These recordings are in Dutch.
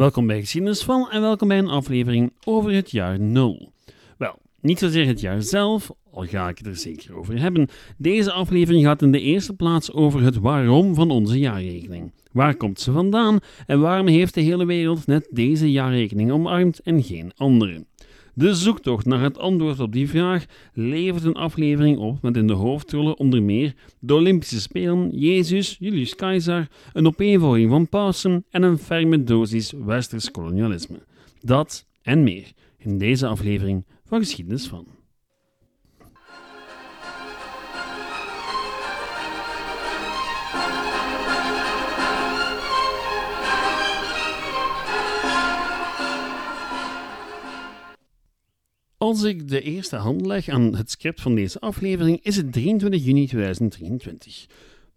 Welkom bij Geschiedenis van en welkom bij een aflevering over het jaar 0. Wel, niet zozeer het jaar zelf, al ga ik het er zeker over hebben. Deze aflevering gaat in de eerste plaats over het waarom van onze jaarrekening. Waar komt ze vandaan en waarom heeft de hele wereld net deze jaarrekening omarmd en geen andere? De zoektocht naar het antwoord op die vraag levert een aflevering op met in de hoofdrollen onder meer de Olympische Spelen, Jezus, Julius Caesar, een opeenvolging van pausen en een ferme dosis westers kolonialisme. Dat en meer in deze aflevering van Geschiedenis van. Als ik de eerste hand leg aan het script van deze aflevering, is het 23 juni 2023.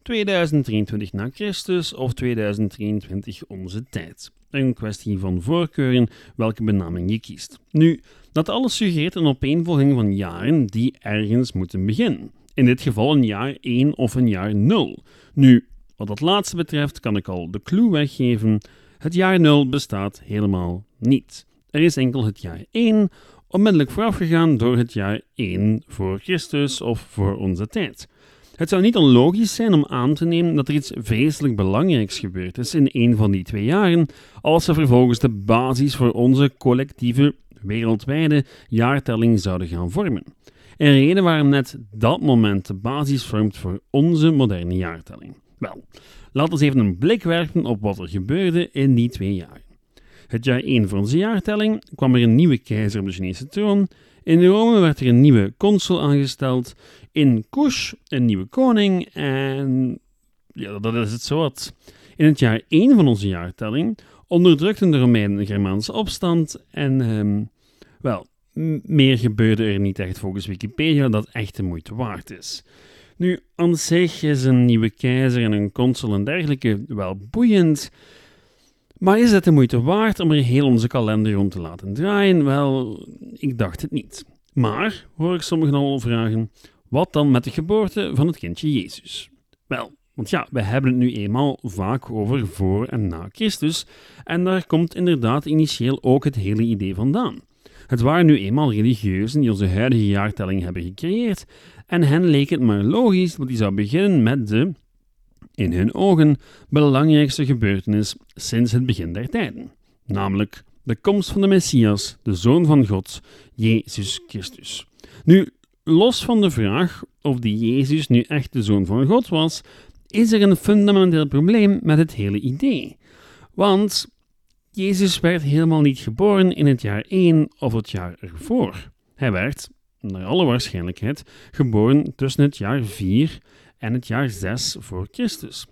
2023 na Christus of 2023 onze tijd. Een kwestie van voorkeuren welke benaming je kiest. Nu, dat alles suggereert een opeenvolging van jaren die ergens moeten beginnen. In dit geval een jaar 1 of een jaar 0. Nu, wat dat laatste betreft kan ik al de clue weggeven. Het jaar 0 bestaat helemaal niet. Er is enkel het jaar 1 onmiddellijk voorafgegaan door het jaar 1 voor Christus of voor onze tijd. Het zou niet onlogisch zijn om aan te nemen dat er iets vreselijk belangrijks gebeurd is in een van die twee jaren, als ze vervolgens de basis voor onze collectieve wereldwijde jaartelling zouden gaan vormen. Een reden waarom net dat moment de basis vormt voor onze moderne jaartelling. Wel, laten we even een blik werpen op wat er gebeurde in die twee jaar. Het jaar 1 voor onze jaartelling kwam er een nieuwe keizer op de Chinese troon. In Rome werd er een nieuwe consul aangesteld. In Kush een nieuwe koning. En ja, dat is het zo wat. In het jaar 1 van onze jaartelling onderdrukten de Romeinen een Germaanse opstand. En, um, wel, meer gebeurde er niet echt volgens Wikipedia dat echt de moeite waard is. Nu, aan zich is een nieuwe keizer en een consul en dergelijke wel boeiend. Maar is het de moeite waard om er heel onze kalender rond te laten draaien? Wel, ik dacht het niet. Maar, hoor ik sommigen al vragen, wat dan met de geboorte van het kindje Jezus? Wel, want ja, we hebben het nu eenmaal vaak over voor en na Christus, en daar komt inderdaad initieel ook het hele idee vandaan. Het waren nu eenmaal religieuzen die onze huidige jaartelling hebben gecreëerd, en hen leek het maar logisch dat die zou beginnen met de, in hun ogen belangrijkste gebeurtenis sinds het begin der tijden, namelijk de komst van de Messias, de Zoon van God, Jezus Christus. Nu, los van de vraag of die Jezus nu echt de Zoon van God was, is er een fundamenteel probleem met het hele idee. Want Jezus werd helemaal niet geboren in het jaar 1 of het jaar ervoor. Hij werd, naar alle waarschijnlijkheid, geboren tussen het jaar 4 en het jaar 6 voor Christus.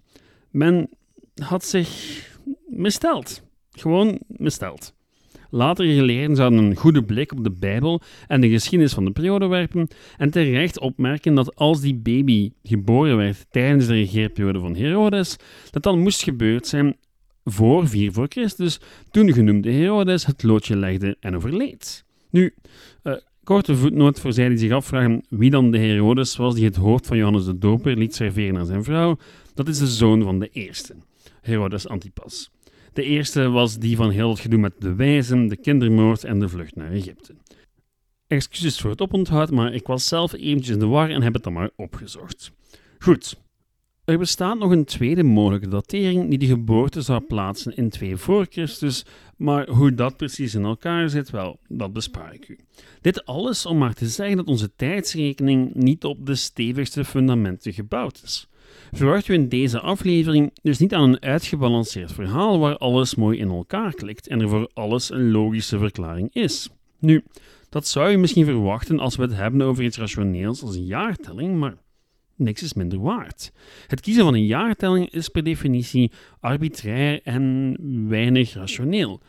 Men had zich misteld. Gewoon misteld. Latere geleerden zouden een goede blik op de Bijbel en de geschiedenis van de periode werpen en terecht opmerken dat als die baby geboren werd tijdens de regeerperiode van Herodes, dat dan moest gebeurd zijn voor 4 voor Christus, toen de genoemde Herodes het loodje legde en overleed. Nu, uh, korte voetnoot voor zij die zich afvragen wie dan de Herodes was die het hoofd van Johannes de Doper liet serveren aan zijn vrouw. Dat is de zoon van de eerste, Herodes Antipas. De eerste was die van heel het gedoe met de wijzen, de kindermoord en de vlucht naar Egypte. Excuses voor het oponthoud, maar ik was zelf eventjes in de war en heb het dan maar opgezocht. Goed, er bestaat nog een tweede mogelijke datering die de geboorte zou plaatsen in 2 voor Christus, maar hoe dat precies in elkaar zit, wel, dat bespaar ik u. Dit alles om maar te zeggen dat onze tijdsrekening niet op de stevigste fundamenten gebouwd is. Verwacht u in deze aflevering dus niet aan een uitgebalanceerd verhaal waar alles mooi in elkaar klikt en er voor alles een logische verklaring is. Nu, dat zou je misschien verwachten als we het hebben over iets rationeels als een jaartelling, maar niks is minder waard. Het kiezen van een jaartelling is per definitie arbitrair en weinig rationeel.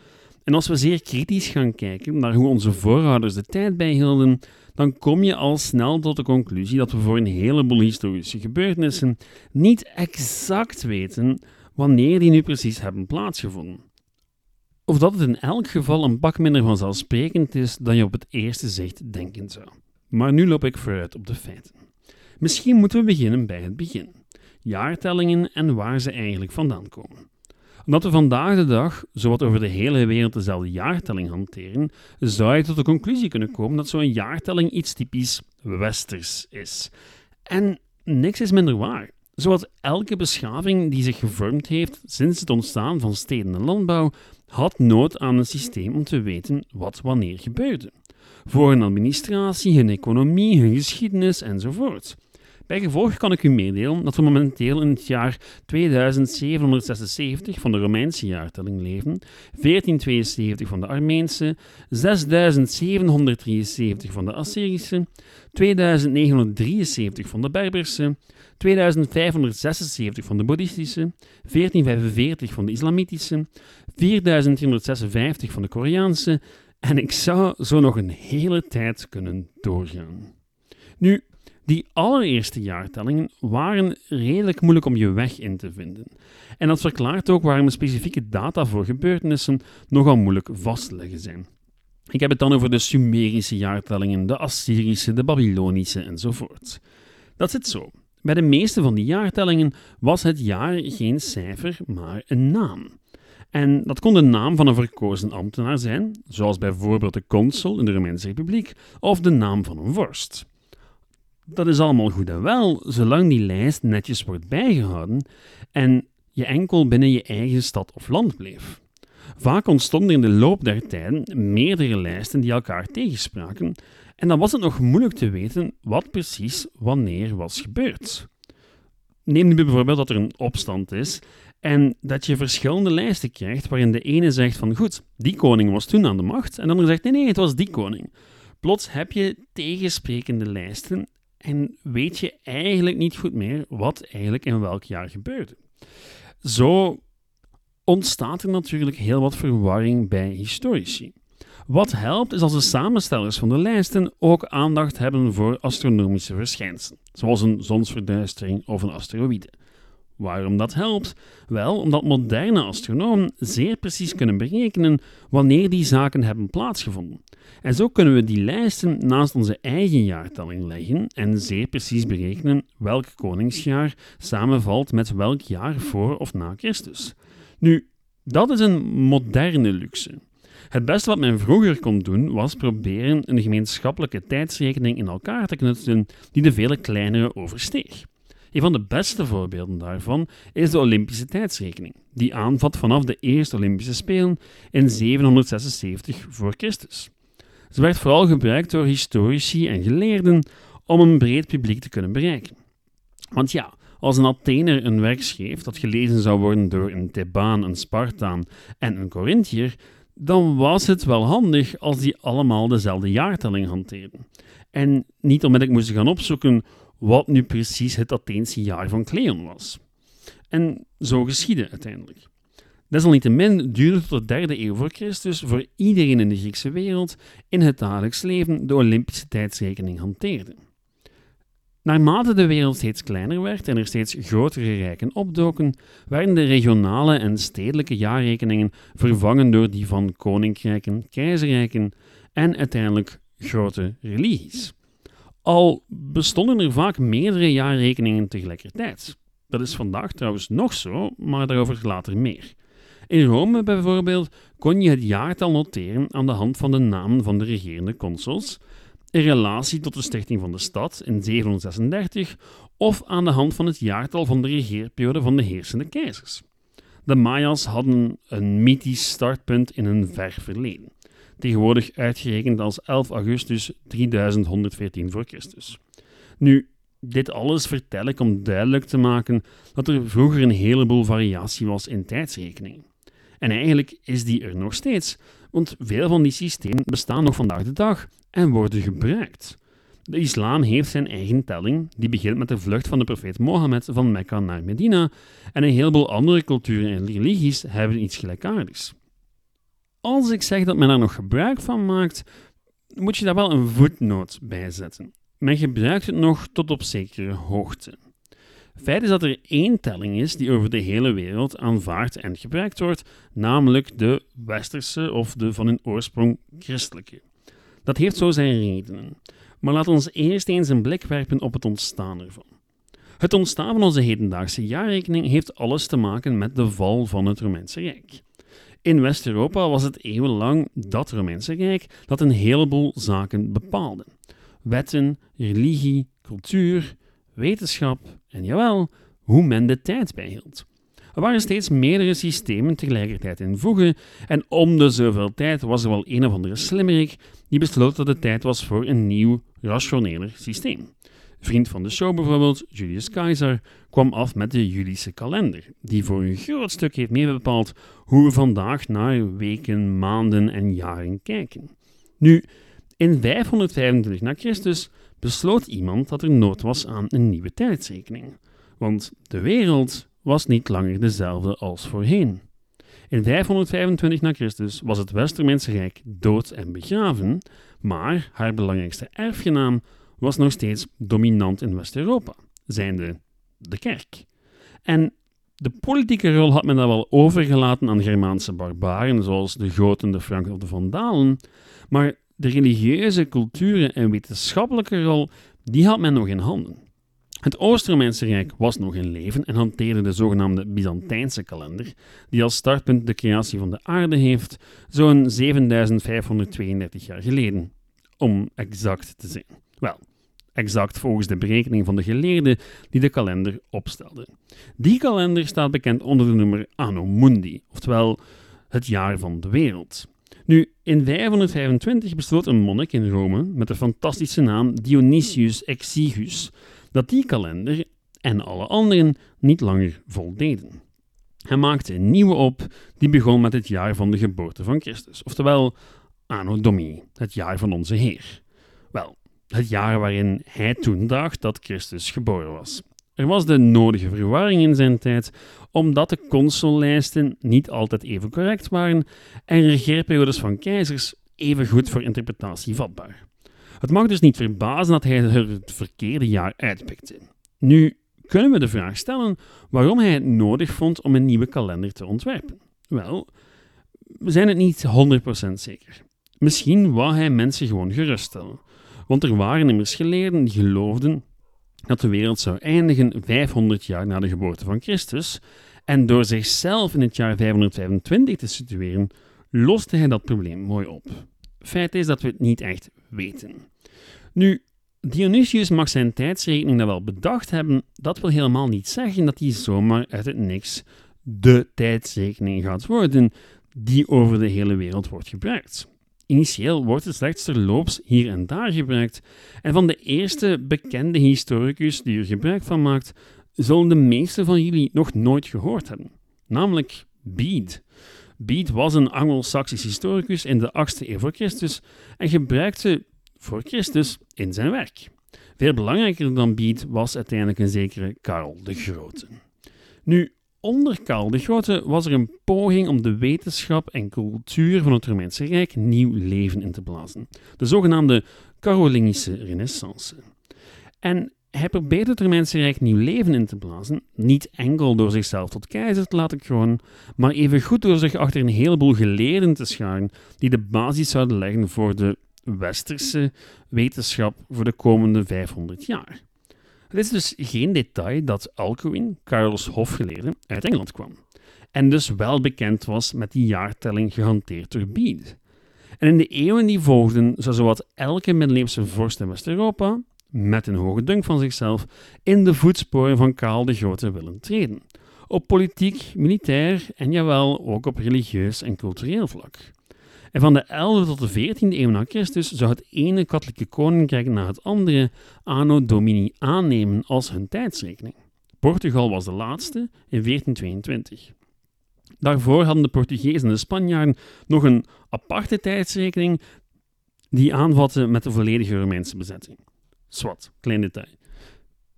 En als we zeer kritisch gaan kijken naar hoe onze voorouders de tijd bijhielden, dan kom je al snel tot de conclusie dat we voor een heleboel historische gebeurtenissen niet exact weten wanneer die nu precies hebben plaatsgevonden. Of dat het in elk geval een pak minder vanzelfsprekend is dan je op het eerste zicht denken zou. Maar nu loop ik vooruit op de feiten. Misschien moeten we beginnen bij het begin. Jaartellingen en waar ze eigenlijk vandaan komen. Omdat we vandaag de dag zowat over de hele wereld dezelfde jaartelling hanteren, zou je tot de conclusie kunnen komen dat zo'n jaartelling iets typisch westers is. En niks is minder waar. Zoals elke beschaving die zich gevormd heeft sinds het ontstaan van steden en landbouw, had nood aan een systeem om te weten wat wanneer gebeurde. Voor hun administratie, hun economie, hun geschiedenis enzovoort. Bij gevolg kan ik u meedelen dat we momenteel in het jaar 2776 van de Romeinse jaartelling leven, 1472 van de Armeense, 6773 van de Assyrische, 2973 van de Berberse, 2576 van de Boeddhistische, 1445 van de Islamitische, 4356 van de Koreaanse en ik zou zo nog een hele tijd kunnen doorgaan. Nu, die allereerste jaartellingen waren redelijk moeilijk om je weg in te vinden. En dat verklaart ook waarom specifieke data voor gebeurtenissen nogal moeilijk vast te leggen zijn. Ik heb het dan over de Sumerische jaartellingen, de Assyrische, de Babylonische enzovoort. Dat zit zo. Bij de meeste van die jaartellingen was het jaar geen cijfer, maar een naam. En dat kon de naam van een verkozen ambtenaar zijn, zoals bijvoorbeeld de consul in de Romeinse Republiek, of de naam van een vorst. Dat is allemaal goed en wel, zolang die lijst netjes wordt bijgehouden en je enkel binnen je eigen stad of land bleef. Vaak ontstonden in de loop der tijden meerdere lijsten die elkaar tegenspraken, en dan was het nog moeilijk te weten wat precies wanneer was gebeurd. Neem nu bijvoorbeeld dat er een opstand is en dat je verschillende lijsten krijgt waarin de ene zegt van goed, die koning was toen aan de macht, en de andere zegt nee, nee, het was die koning. Plots heb je tegensprekende lijsten en weet je eigenlijk niet goed meer wat eigenlijk in welk jaar gebeurde. Zo ontstaat er natuurlijk heel wat verwarring bij historici. Wat helpt is als de samenstellers van de lijsten ook aandacht hebben voor astronomische verschijnselen, zoals een zonsverduistering of een asteroïde. Waarom dat helpt? Wel, omdat moderne astronomen zeer precies kunnen berekenen wanneer die zaken hebben plaatsgevonden. En zo kunnen we die lijsten naast onze eigen jaartelling leggen en zeer precies berekenen welk koningsjaar samenvalt met welk jaar voor of na Christus. Nu, dat is een moderne luxe. Het beste wat men vroeger kon doen was proberen een gemeenschappelijke tijdsrekening in elkaar te knutselen die de vele kleinere oversteeg. Een van de beste voorbeelden daarvan is de Olympische tijdsrekening, die aanvat vanaf de eerste Olympische Spelen in 776 voor Christus. Ze werd vooral gebruikt door historici en geleerden om een breed publiek te kunnen bereiken. Want ja, als een Athener een werk schreef dat gelezen zou worden door een Thebaan, een Spartaan en een Corinthiër, dan was het wel handig als die allemaal dezelfde jaartelling hanteerden. En niet onmiddellijk moesten gaan opzoeken wat nu precies het Atheense jaar van Cleon was. En zo geschiedde uiteindelijk. Desalniettemin duurde tot de derde eeuw voor Christus voor iedereen in de Griekse wereld in het dagelijks leven de Olympische tijdsrekening hanteerde. Naarmate de wereld steeds kleiner werd en er steeds grotere rijken opdoken, werden de regionale en stedelijke jaarrekeningen vervangen door die van koninkrijken, keizerrijken en uiteindelijk grote religies. Al bestonden er vaak meerdere jaarrekeningen tegelijkertijd. Dat is vandaag trouwens nog zo, maar daarover later meer. In Rome bijvoorbeeld kon je het jaartal noteren aan de hand van de namen van de regerende consuls, in relatie tot de stichting van de stad in 736 of aan de hand van het jaartal van de regeerperiode van de heersende keizers. De Mayas hadden een mythisch startpunt in een ver verleden, tegenwoordig uitgerekend als 11 augustus 3114 voor Christus. Nu, dit alles vertel ik om duidelijk te maken dat er vroeger een heleboel variatie was in tijdsrekeningen. En eigenlijk is die er nog steeds, want veel van die systemen bestaan nog vandaag de dag en worden gebruikt. De islam heeft zijn eigen telling, die begint met de vlucht van de profeet Mohammed van Mekka naar Medina, en een heleboel andere culturen en religies hebben iets gelijkaardigs. Als ik zeg dat men er nog gebruik van maakt, moet je daar wel een voetnoot bij zetten. Men gebruikt het nog tot op zekere hoogte. Feit is dat er één telling is die over de hele wereld aanvaard en gebruikt wordt, namelijk de westerse of de van hun oorsprong christelijke. Dat heeft zo zijn redenen. Maar laat ons eerst eens een blik werpen op het ontstaan ervan. Het ontstaan van onze hedendaagse jaarrekening heeft alles te maken met de val van het Romeinse Rijk. In West-Europa was het eeuwenlang dat Romeinse Rijk dat een heleboel zaken bepaalde. Wetten, religie, cultuur, wetenschap en jawel, hoe men de tijd bijhield. Er waren steeds meerdere systemen tegelijkertijd in voegen en om de zoveel tijd was er wel een of andere slimmerik die besloot dat het tijd was voor een nieuw, rationeler systeem. Vriend van de show bijvoorbeeld, Julius Caesar, kwam af met de Julische kalender, die voor een groot stuk heeft meebepaald hoe we vandaag naar weken, maanden en jaren kijken. Nu, in 525 na Christus besloot iemand dat er nood was aan een nieuwe tijdsrekening, want de wereld was niet langer dezelfde als voorheen. In 525 na Christus was het West-Romeinse Rijk dood en begraven, maar haar belangrijkste erfgenaam was nog steeds dominant in West-Europa, zijnde de kerk. En de politieke rol had men dan wel overgelaten aan Germaanse barbaren, zoals de Goten, de Franken of de Vandalen, maar de religieuze, culturen en wetenschappelijke rol, die had men nog in handen. Het Oost-Romeinse Rijk was nog in leven en hanteerde de zogenaamde Byzantijnse kalender, die als startpunt de creatie van de aarde heeft, zo'n 7532 jaar geleden, om exact te zijn. Wel, exact volgens de berekening van de geleerden die de kalender opstelden. Die kalender staat bekend onder de nummer Anno Mundi, oftewel het jaar van de wereld. Nu, in 525 besloot een monnik in Rome met de fantastische naam Dionysius Exigus dat die kalender en alle anderen niet langer voldeden. Hij maakte een nieuwe op die begon met het jaar van de geboorte van Christus, oftewel Anno Domini, het jaar van onze Heer. Het jaar waarin hij toen dacht dat Christus geboren was. Er was de nodige verwarring in zijn tijd, omdat de consullijsten niet altijd even correct waren en regeerperiodes van keizers even goed voor interpretatie vatbaar. Het mag dus niet verbazen dat hij er het verkeerde jaar uitpikte. Nu kunnen we de vraag stellen waarom hij het nodig vond om een nieuwe kalender te ontwerpen. Wel, we zijn het niet 100% zeker. Misschien wou hij mensen gewoon geruststellen. Want er waren immers geleerden die geloofden dat de wereld zou eindigen 500 jaar na de geboorte van Christus, en door zichzelf in het jaar 525 te situeren, loste hij dat probleem mooi op. Feit is dat we het niet echt weten. Nu, Dionysius mag zijn tijdsrekening dan wel bedacht hebben, dat wil helemaal niet zeggen dat hij zomaar uit het niks de tijdsrekening gaat worden die over de hele wereld wordt gebruikt. Initieel wordt het slechts terloops hier en daar gebruikt, en van de eerste bekende historicus die er gebruik van maakt, zullen de meeste van jullie nog nooit gehoord hebben, namelijk Bede. Bede was een Anglo-Saxisch historicus in de 8e eeuw voor Christus en gebruikte voor Christus in zijn werk. Veel belangrijker dan Bede was uiteindelijk een zekere Karel de Grote. Nu, onder de Grote was er een poging om de wetenschap en cultuur van het Romeinse Rijk nieuw leven in te blazen. De zogenaamde Carolingische Renaissance. En hij probeerde het Romeinse Rijk nieuw leven in te blazen, niet enkel door zichzelf tot keizer te laten kronen, maar evengoed door zich achter een heleboel geleerden te scharen die de basis zouden leggen voor de westerse wetenschap voor de komende 500 jaar. Het is dus geen detail dat Alcuin, Carlos hofgeleerde, uit Engeland kwam. En dus wel bekend was met die jaartelling gehanteerd door Bede. En in de eeuwen die volgden zou zowat elke middeleeuwse vorst in West-Europa, met een hoge dunk van zichzelf, in de voetsporen van Karel de Grote willen treden. Op politiek, militair en jawel ook op religieus en cultureel vlak. En van de 11e tot de 14e eeuw na Christus zou het ene katholieke koninkrijk na het andere Anno Domini aannemen als hun tijdsrekening. Portugal was de laatste in 1422. Daarvoor hadden de Portugezen en de Spanjaarden nog een aparte tijdsrekening die aanvatte met de volledige Romeinse bezetting. Swat, klein detail.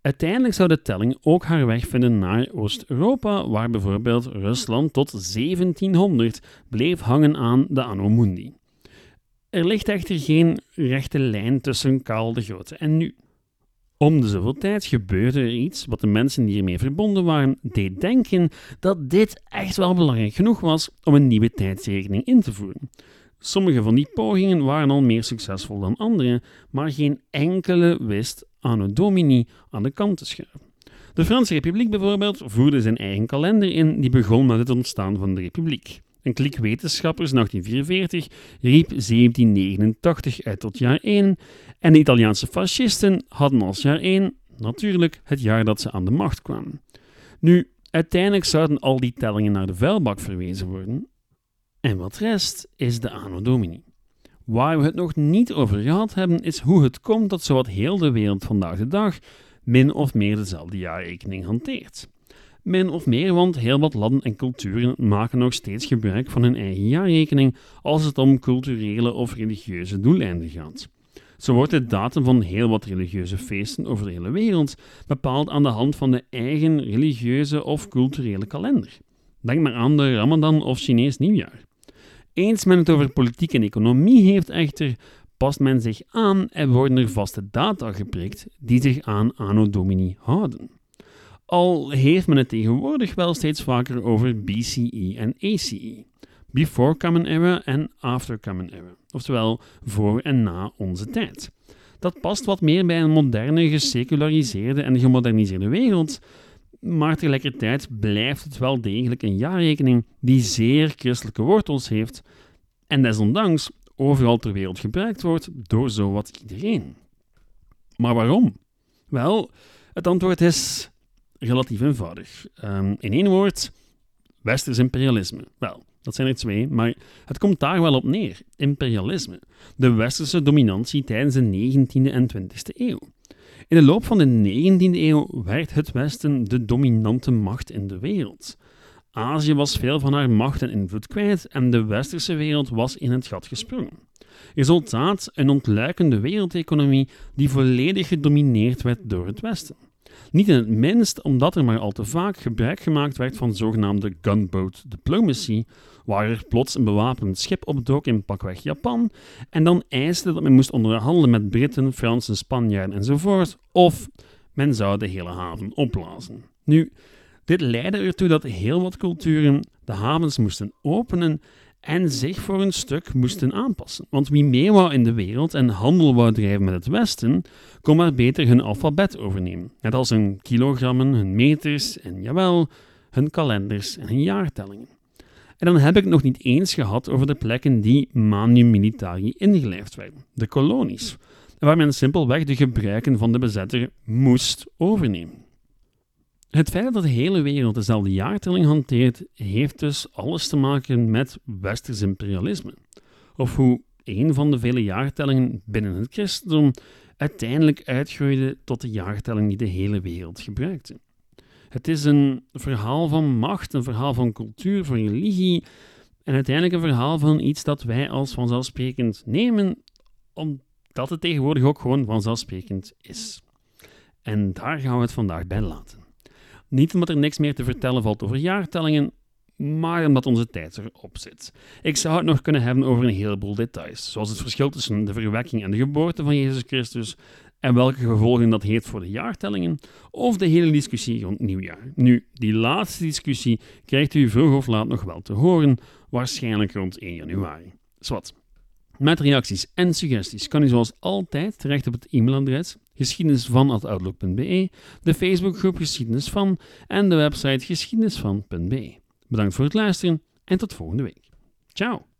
Uiteindelijk zou de telling ook haar weg vinden naar Oost-Europa, waar bijvoorbeeld Rusland tot 1700 bleef hangen aan de Anno Mundi. Er ligt echter geen rechte lijn tussen Karel de Grote en nu. Om de zoveel tijd gebeurde er iets wat de mensen die ermee verbonden waren deed denken dat dit echt wel belangrijk genoeg was om een nieuwe tijdsrekening in te voeren. Sommige van die pogingen waren al meer succesvol dan andere, maar geen enkele wist Anno Domini aan de kant te schuiven. De Franse Republiek bijvoorbeeld voerde zijn eigen kalender in, die begon met het ontstaan van de Republiek. Een klik wetenschappers in 1844 riep 1789 uit tot jaar 1 en de Italiaanse fascisten hadden als jaar 1 natuurlijk het jaar dat ze aan de macht kwamen. Nu, uiteindelijk zouden al die tellingen naar de vuilbak verwezen worden. En wat rest is de anno domini. Waar we het nog niet over gehad hebben, is hoe het komt dat zowat heel de wereld vandaag de dag min of meer dezelfde jaarrekening hanteert. Min of meer, want heel wat landen en culturen maken nog steeds gebruik van hun eigen jaarrekening als het om culturele of religieuze doeleinden gaat. Zo wordt de datum van heel wat religieuze feesten over de hele wereld bepaald aan de hand van de eigen religieuze of culturele kalender. Denk maar aan de Ramadan of Chinees nieuwjaar. Eens men het over politiek en economie heeft echter, past men zich aan en worden er vaste data geprikt die zich aan Anno Domini houden. Al heeft men het tegenwoordig wel steeds vaker over BCE en ACE. Before Common Era en After Common Era, oftewel voor en na onze tijd. Dat past wat meer bij een moderne, geseculariseerde en gemoderniseerde wereld, maar tegelijkertijd blijft het wel degelijk een jaarrekening die zeer christelijke wortels heeft en desondanks overal ter wereld gebruikt wordt door zowat iedereen. Maar waarom? Wel, het antwoord is relatief eenvoudig. Um, in één woord, westers imperialisme. Wel, dat zijn er twee, maar het komt daar wel op neer. Imperialisme. De westerse dominantie tijdens de 19e en 20e eeuw. In de loop van de 19e eeuw werd het Westen de dominante macht in de wereld. Azië was veel van haar macht en invloed kwijt en de westerse wereld was in het gat gesprongen. Resultaat: een ontluikende wereldeconomie die volledig gedomineerd werd door het Westen. Niet in het minst omdat er maar al te vaak gebruik gemaakt werd van zogenaamde gunboat diplomacy, waar er plots een bewapend schip opdook in pakweg Japan en dan eiste dat men moest onderhandelen met Britten, Fransen, Spanjaarden enzovoort, of men zou de hele haven opblazen. Nu, dit leidde ertoe dat heel wat culturen de havens moesten openen en zich voor een stuk moesten aanpassen. Want wie mee wou in de wereld en handel wou drijven met het Westen, kon maar beter hun alfabet overnemen. Net als hun kilogrammen, hun meters en jawel, hun kalenders en hun jaartellingen. En dan heb ik nog niet eens gehad over de plekken die manu militari ingelijfd werden, de kolonies, waar men simpelweg de gebruiken van de bezetter moest overnemen. Het feit dat de hele wereld dezelfde jaartelling hanteert, heeft dus alles te maken met westers imperialisme. Of hoe een van de vele jaartellingen binnen het christendom uiteindelijk uitgroeide tot de jaartelling die de hele wereld gebruikte. Het is een verhaal van macht, een verhaal van cultuur, van religie en uiteindelijk een verhaal van iets dat wij als vanzelfsprekend nemen, omdat het tegenwoordig ook gewoon vanzelfsprekend is. En daar gaan we het vandaag bij laten. Niet omdat er niks meer te vertellen valt over jaartellingen, maar omdat onze tijd erop zit. Ik zou het nog kunnen hebben over een heleboel details, zoals het verschil tussen de verwekking en de geboorte van Jezus Christus en welke gevolgen dat heeft voor de jaartellingen, of de hele discussie rond nieuwjaar. Nu, die laatste discussie krijgt u vroeg of laat nog wel te horen, waarschijnlijk rond 1 januari. Zwat. Met reacties en suggesties kan u zoals altijd terecht op het e-mailadres geschiedenisvan.outlook.be, de Facebookgroep Geschiedenis van en de website geschiedenisvan.be. Bedankt voor het luisteren en tot volgende week. Ciao!